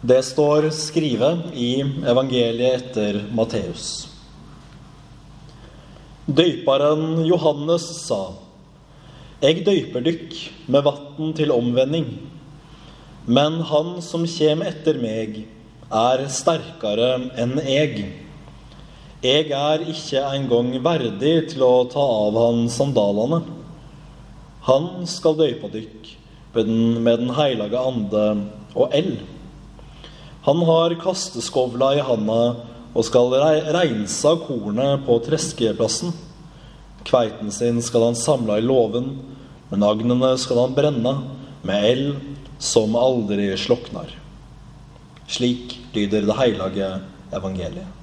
Det står skrevet i evangeliet etter Matteus. Døyperen Johannes sa, Eg døyper dykk med vann til omvending, men han som kjem etter meg, er sterkere enn eg. Eg er ikke engang verdig til å ta av han sandalene. Han skal døype dykk med Den hellige ande og eld. Han har kasteskovla i handa og skal reinsa kornet på treskeplassen. Kveiten sin skal han samle i låven, men agnene skal han brenne med eld som aldri sloknar. Slik lyder det hellige evangeliet.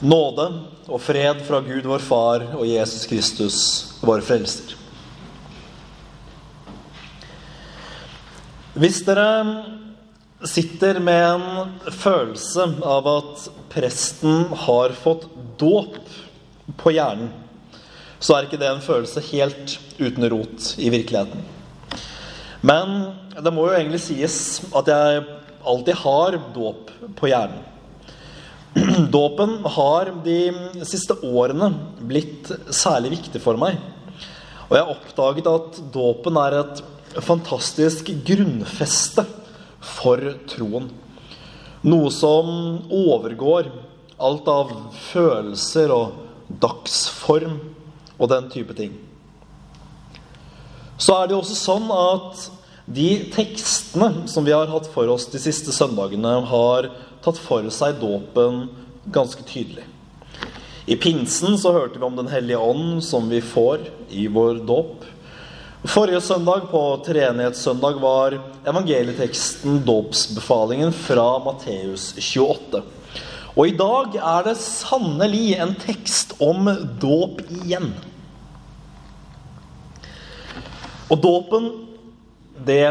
Nåde og fred fra Gud vår Far og Jesus Kristus, vår Frelser. Hvis dere sitter med en følelse av at presten har fått dåp på hjernen, så er ikke det en følelse helt uten rot i virkeligheten. Men det må jo egentlig sies at jeg alltid har dåp på hjernen. Dåpen har de siste årene blitt særlig viktig for meg. Og jeg har oppdaget at dåpen er et fantastisk grunnfeste for troen. Noe som overgår alt av følelser og dagsform og den type ting. Så er det jo også sånn at de tekstene som vi har hatt for oss de siste søndagene, har tatt for seg dåpen ganske tydelig. I pinsen så hørte vi om Den hellige ånd, som vi får i vår dåp. Forrige søndag, på treenighetssøndag, var evangelieteksten dåpsbefalingen fra Matteus 28. Og i dag er det sannelig en tekst om dåp igjen. Og dåpen, det,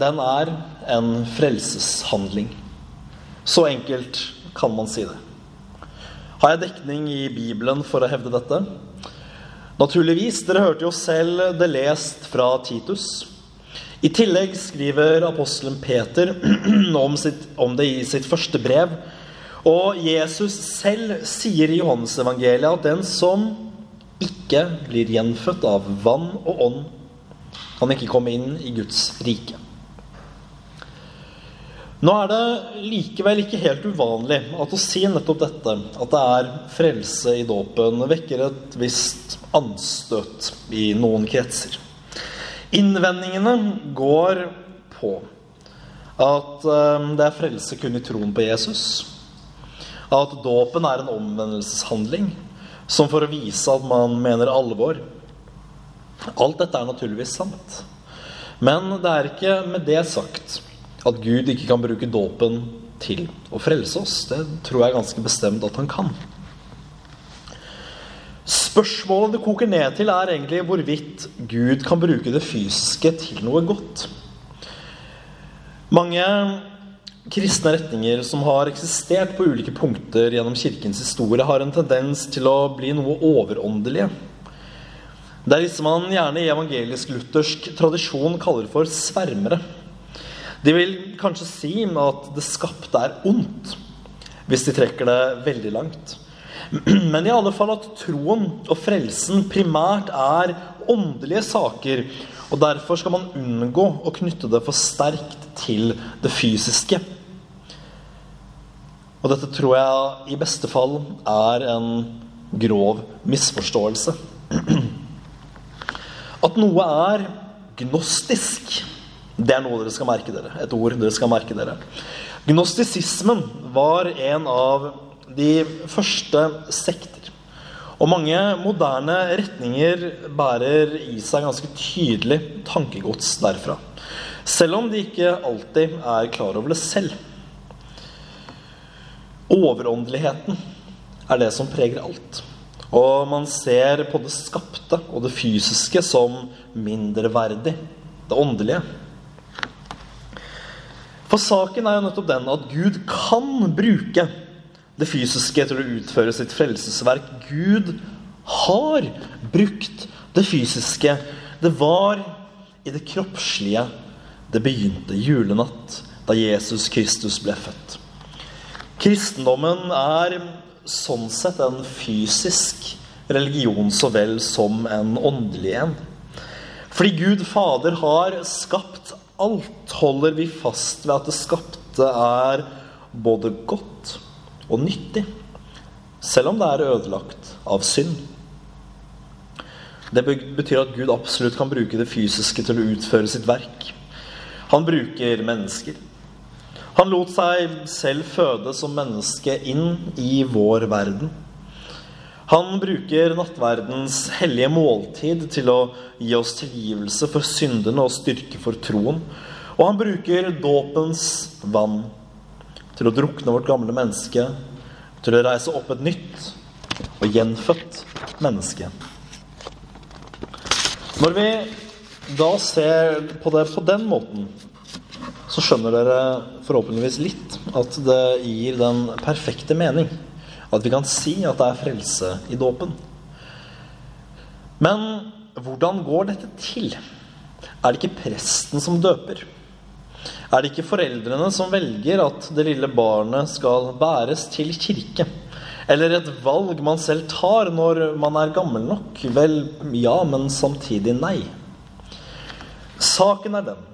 den er en frelseshandling. Så enkelt kan man si det. Har jeg dekning i Bibelen for å hevde dette? Naturligvis. Dere hørte jo selv det lest fra Titus. I tillegg skriver apostelen Peter om, sitt, om det i sitt første brev. Og Jesus selv sier i Johannesevangeliet at den som ikke blir gjenfødt av vann og ånd, kan ikke komme inn i Guds rike. Nå er det likevel ikke helt uvanlig at å si nettopp dette, at det er frelse i dåpen, vekker et visst anstøt i noen kretser. Innvendingene går på at eh, det er frelse kun i troen på Jesus. At dåpen er en omvendelseshandling som for å vise at man mener alvor. Alt dette er naturligvis sant. Men det er ikke med det sagt at Gud ikke kan bruke dåpen til å frelse oss. Det tror jeg ganske bestemt at han kan. Spørsmålet det koker ned til, er egentlig hvorvidt Gud kan bruke det fysiske til noe godt. Mange kristne retninger som har eksistert på ulike punkter gjennom kirkens historie, har en tendens til å bli noe overåndelige. Det er disse man gjerne i evangelisk-luthersk tradisjon kaller for svermere. De vil kanskje si at det skapte er ondt, hvis de trekker det veldig langt. Men i alle fall at troen og frelsen primært er åndelige saker. Og derfor skal man unngå å knytte det for sterkt til det fysiske. Og dette tror jeg i beste fall er en grov misforståelse. At noe er gnostisk det er noe dere skal merke dere. Et ord dere skal merke dere. Gnostisismen var en av de første sekter. Og mange moderne retninger bærer i seg ganske tydelig tankegods derfra. Selv om de ikke alltid er klar over det selv. Overåndeligheten er det som preger alt. Og man ser på det skapte og det fysiske som mindreverdig. Det åndelige. For saken er jo nettopp den at Gud kan bruke det fysiske til å utføre sitt frelsesverk. Gud har brukt det fysiske. Det var i det kroppslige det begynte julenatt, da Jesus Kristus ble født. Kristendommen er sånn sett en fysisk religion så vel som en åndelig en. Fordi Gud Fader har skapt alt, holder vi fast ved at det skapte er både godt og nyttig, selv om det er ødelagt av synd. Det betyr at Gud absolutt kan bruke det fysiske til å utføre sitt verk. Han bruker mennesker. Han lot seg selv føde som menneske inn i vår verden. Han bruker nattverdens hellige måltid til å gi oss tilgivelse for syndene og styrke for troen. Og han bruker dåpens vann til å drukne vårt gamle menneske, til å reise opp et nytt og gjenfødt menneske. Når vi da ser på det på den måten, så skjønner dere forhåpentligvis litt at det gir den perfekte mening. At vi kan si at det er frelse i dåpen. Men hvordan går dette til? Er det ikke presten som døper? Er det ikke foreldrene som velger at det lille barnet skal bæres til kirke? Eller et valg man selv tar når man er gammel nok? Vel, ja, men samtidig nei. Saken er den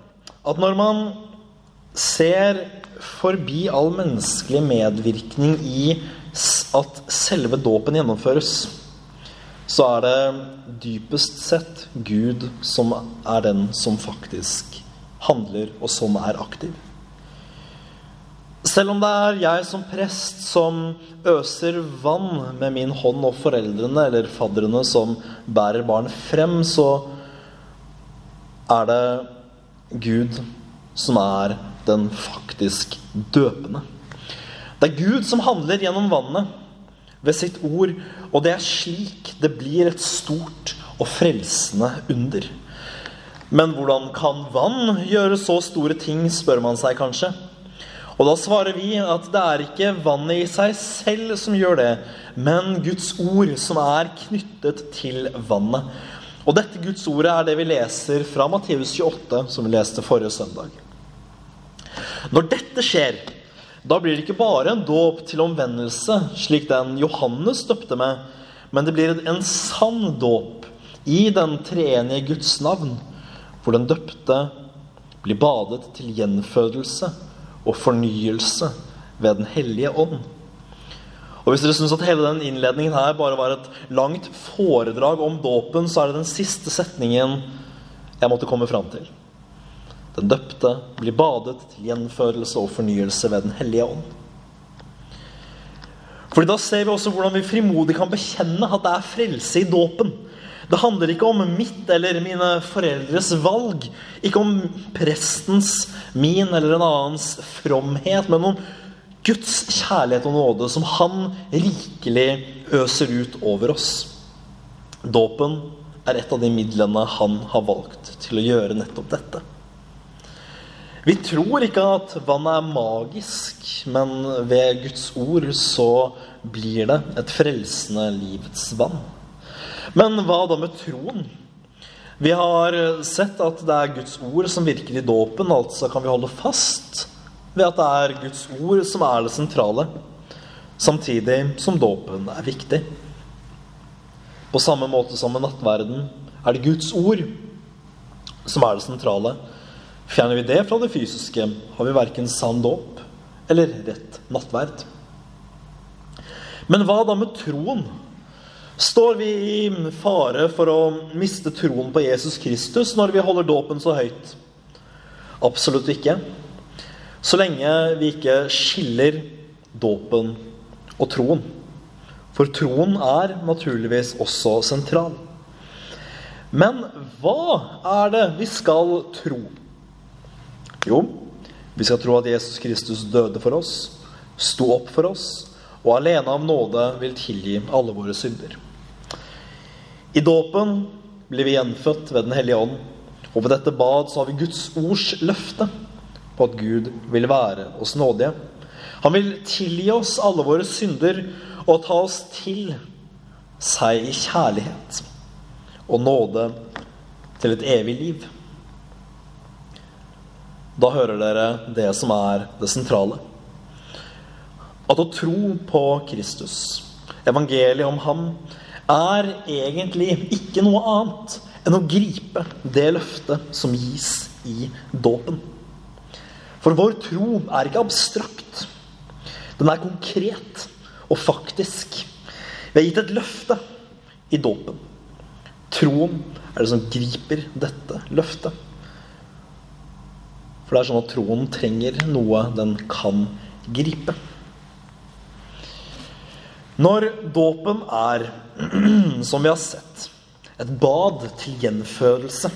at når man ser forbi all menneskelig medvirkning i at selve dåpen gjennomføres, så er det dypest sett Gud som er den som faktisk handler, og som er aktiv. Selv om det er jeg som prest som øser vann med min hånd, og foreldrene eller fadderne som bærer barn frem, så er det Gud som er den faktisk døpende. Det er Gud som handler gjennom vannet ved sitt ord, og det er slik det blir et stort og frelsende under. Men hvordan kan vann gjøre så store ting, spør man seg kanskje. Og da svarer vi at det er ikke vannet i seg selv som gjør det, men Guds ord som er knyttet til vannet. Og dette Guds ordet er det vi leser fra Matteus 28, som vi leste forrige søndag. Når dette skjer, da blir det ikke bare en dåp til omvendelse, slik den Johannes døpte med, men det blir en sann dåp i den treenige Guds navn, hvor den døpte blir badet til gjenfødelse og fornyelse ved Den hellige ånd. Og Hvis dere syns at hele den innledningen her bare var et langt foredrag om dåpen, så er det den siste setningen jeg måtte komme fram til. Den døpte blir badet til gjenførelse og fornyelse ved Den hellige ånd. Fordi Da ser vi også hvordan vi frimodig kan bekjenne at det er frelse i dåpen. Det handler ikke om mitt eller mine foreldres valg, ikke om prestens, min eller en annens fromhet, men om Guds kjærlighet og nåde som han rikelig øser ut over oss. Dåpen er et av de midlene han har valgt til å gjøre nettopp dette. Vi tror ikke at vannet er magisk, men ved Guds ord så blir det et frelsende livets vann. Men hva da med troen? Vi har sett at det er Guds ord som virker i dåpen, altså kan vi holde fast ved at det er Guds ord som er det sentrale, samtidig som dåpen er viktig. På samme måte som med nattverden er det Guds ord som er det sentrale. Fjerner vi det fra det fysiske, har vi verken sann dåp eller rett nattverd. Men hva da med troen? Står vi i fare for å miste troen på Jesus Kristus når vi holder dåpen så høyt? Absolutt ikke. Så lenge vi ikke skiller dåpen og troen. For troen er naturligvis også sentral. Men hva er det vi skal tro? Jo, vi skal tro at Jesus Kristus døde for oss, sto opp for oss, og alene av nåde vil tilgi alle våre synder. I dåpen blir vi gjenfødt ved Den hellige ånd, og ved dette bad så har vi Guds ords løfte på at Gud vil være oss nådige. Han vil tilgi oss alle våre synder og ta oss til seg i kjærlighet og nåde til et evig liv. Da hører dere det som er det sentrale. At å tro på Kristus, evangeliet om ham, er egentlig ikke noe annet enn å gripe det løftet som gis i dåpen. For vår tro er ikke abstrakt. Den er konkret og faktisk. Vi er gitt et løfte i dåpen. Troen er det som griper dette løftet. For det er sånn at troen trenger noe den kan gripe. Når dåpen er, som vi har sett, et bad til gjenfødelse,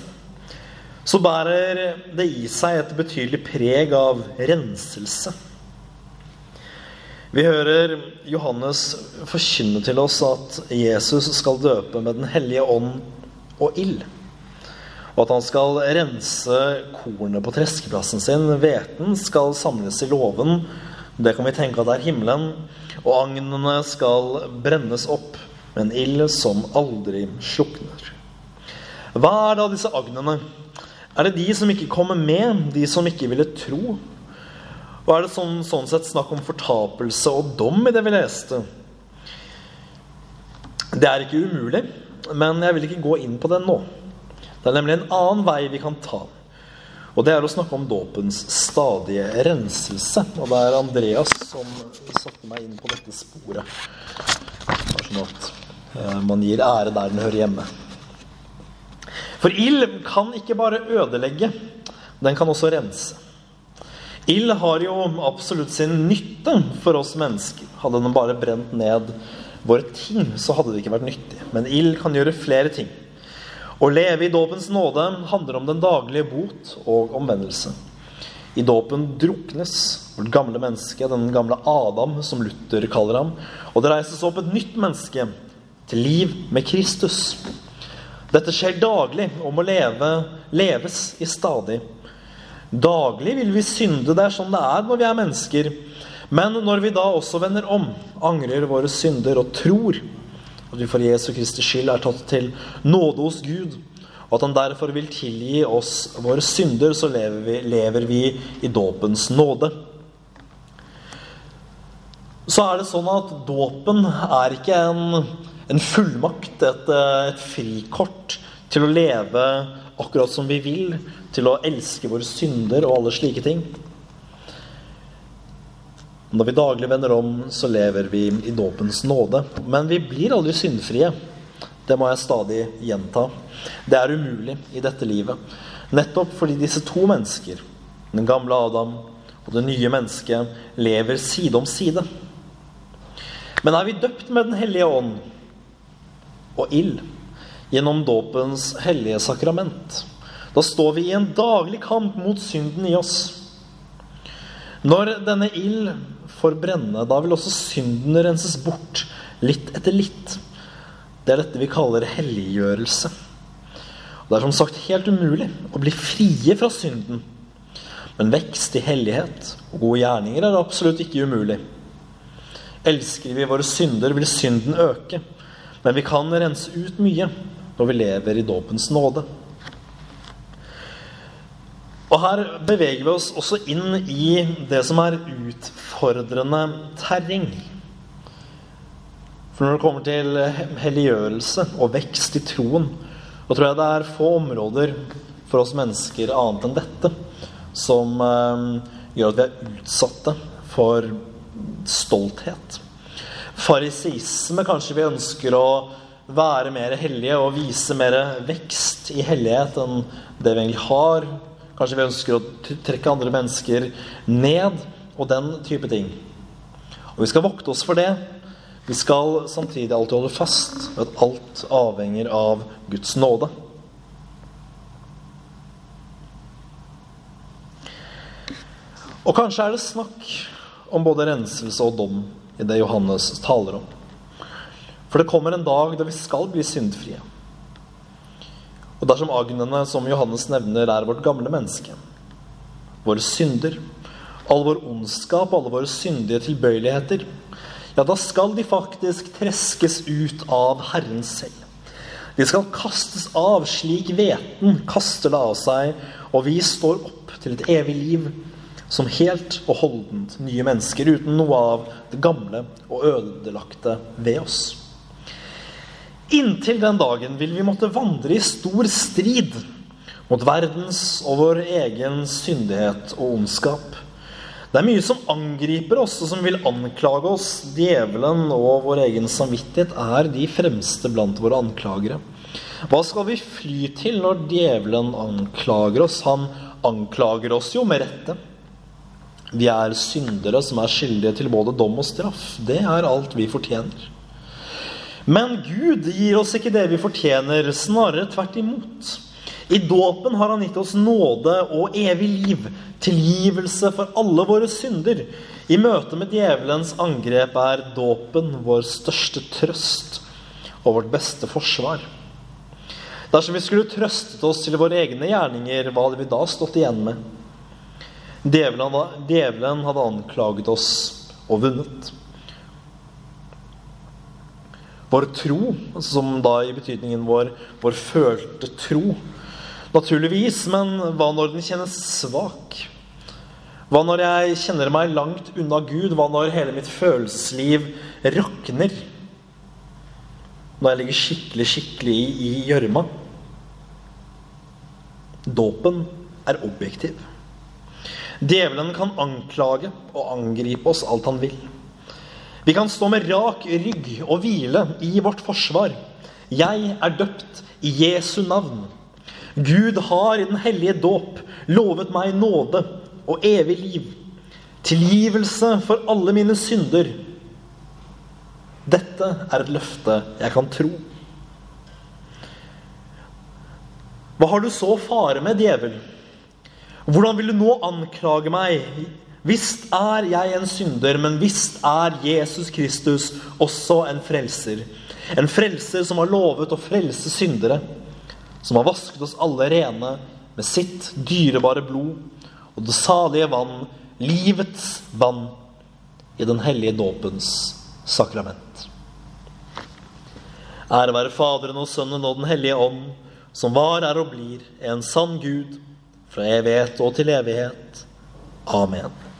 så bærer det i seg et betydelig preg av renselse. Vi hører Johannes forkynne til oss at Jesus skal døpe med Den hellige ånd og ild. At han skal rense kornet på treskeplassen sin. Hveten skal samles i låven. Det kan vi tenke at det er himmelen. Og agnene skal brennes opp med en ild som aldri slukner. Hva er da disse agnene? Er det de som ikke kommer med, de som ikke ville tro? Og er det sånn, sånn sett snakk om fortapelse og dom i det vi leste? Det er ikke umulig, men jeg vil ikke gå inn på det nå. Det er nemlig en annen vei vi kan ta. Og det er å snakke om dåpens stadige renselse. Og det er Andreas som satte meg inn på dette sporet. Bare sånn at eh, man gir ære der den hører hjemme. For ild kan ikke bare ødelegge, den kan også rense. Ild har jo absolutt sin nytte for oss mennesker. Hadde den bare brent ned våre ting, så hadde det ikke vært nyttig. Men ild kan gjøre flere ting. Å leve i dåpens nåde handler om den daglige bot og omvendelse. I dåpen druknes vårt gamle menneske, den gamle Adam, som Luther kaller ham, og det reises opp et nytt menneske til liv med Kristus. Dette skjer daglig og må leve, leves i stadig. Daglig vil vi synde, det er sånn det er når vi er mennesker. Men når vi da også vender om, angrer våre synder og tror at vi for Jesu Kristi skyld er tatt til nåde hos Gud, og at han derfor vil tilgi oss våre synder, så lever vi, lever vi i dåpens nåde. Så er det sånn at dåpen er ikke en, en fullmakt, et, et frikort til å leve akkurat som vi vil, til å elske våre synder og alle slike ting. Når vi daglig vender om, så lever vi i dåpens nåde. Men vi blir aldri syndfrie. Det må jeg stadig gjenta. Det er umulig i dette livet. Nettopp fordi disse to mennesker, den gamle Adam og det nye mennesket, lever side om side. Men er vi døpt med Den hellige ånd og ild gjennom dåpens hellige sakrament, da står vi i en daglig kamp mot synden i oss. Når denne ild får brenne, da vil også synden renses bort litt etter litt. Det er dette vi kaller helliggjørelse. Det er som sagt helt umulig å bli frie fra synden. Men vekst i hellighet og gode gjerninger er absolutt ikke umulig. Elsker vi våre synder, vil synden øke. Men vi kan rense ut mye når vi lever i dåpens nåde. Her beveger vi oss også inn i det som er utfordrende terreng. For når det kommer til helliggjørelse og vekst i troen, da tror jeg det er få områder for oss mennesker annet enn dette som eh, gjør at vi er utsatte for stolthet. Farisisme kanskje vi ønsker å være mer hellige og vise mer vekst i hellighet enn det vi egentlig har Kanskje vi ønsker å trekke andre mennesker ned, og den type ting. Og vi skal vokte oss for det. Vi skal samtidig alltid holde fast ved at alt avhenger av Guds nåde. Og kanskje er det snakk om både renselse og dom i det Johannes taler om. For det kommer en dag da vi skal bli syndfrie. Og dersom agnene som Johannes nevner, er vårt gamle menneske, våre synder, all vår ondskap, alle våre syndige tilbøyeligheter, ja, da skal de faktisk treskes ut av Herren selv. De skal kastes av slik hveten kaster det av seg, og vi står opp til et evig liv som helt og holdent nye mennesker, uten noe av det gamle og ødelagte ved oss. Inntil den dagen vil vi måtte vandre i stor strid mot verdens og vår egen syndighet og ondskap. Det er mye som angriper oss, og som vil anklage oss. Djevelen og vår egen samvittighet er de fremste blant våre anklagere. Hva skal vi fly til når djevelen anklager oss? Han anklager oss jo med rette. Vi er syndere som er skyldige til både dom og straff. Det er alt vi fortjener. Men Gud gir oss ikke det vi fortjener, snarere tvert imot. I dåpen har han gitt oss nåde og evig liv, tilgivelse for alle våre synder. I møte med djevelens angrep er dåpen vår største trøst og vårt beste forsvar. Dersom vi skulle trøstet oss til våre egne gjerninger, hva hadde vi da stått igjen med? Djevelen hadde, djevelen hadde anklaget oss og vunnet. Vår tro, som da i betydningen vår, vår følte tro, naturligvis, men hva når den kjennes svak? Hva når jeg kjenner meg langt unna Gud? Hva når hele mitt følelsesliv rakner? Når jeg ligger skikkelig, skikkelig i gjørma? Dåpen er objektiv. Djevelen kan anklage og angripe oss alt han vil. Vi kan stå med rak rygg og hvile i vårt forsvar. Jeg er døpt i Jesu navn. Gud har i den hellige dåp lovet meg nåde og evig liv. Tilgivelse for alle mine synder. Dette er et løfte jeg kan tro. Hva har du så fare med, djevel? Hvordan vil du nå anklage meg? Visst er jeg en synder, men visst er Jesus Kristus også en frelser. En frelser som har lovet å frelse syndere som har vasket oss alle rene med sitt dyrebare blod og det salige vann, livets vann, i den hellige dåpens sakrament. Ære være Faderen og Sønnen og Den hellige ånd, som var, er og blir en sann Gud fra evighet og til evighet. Amen.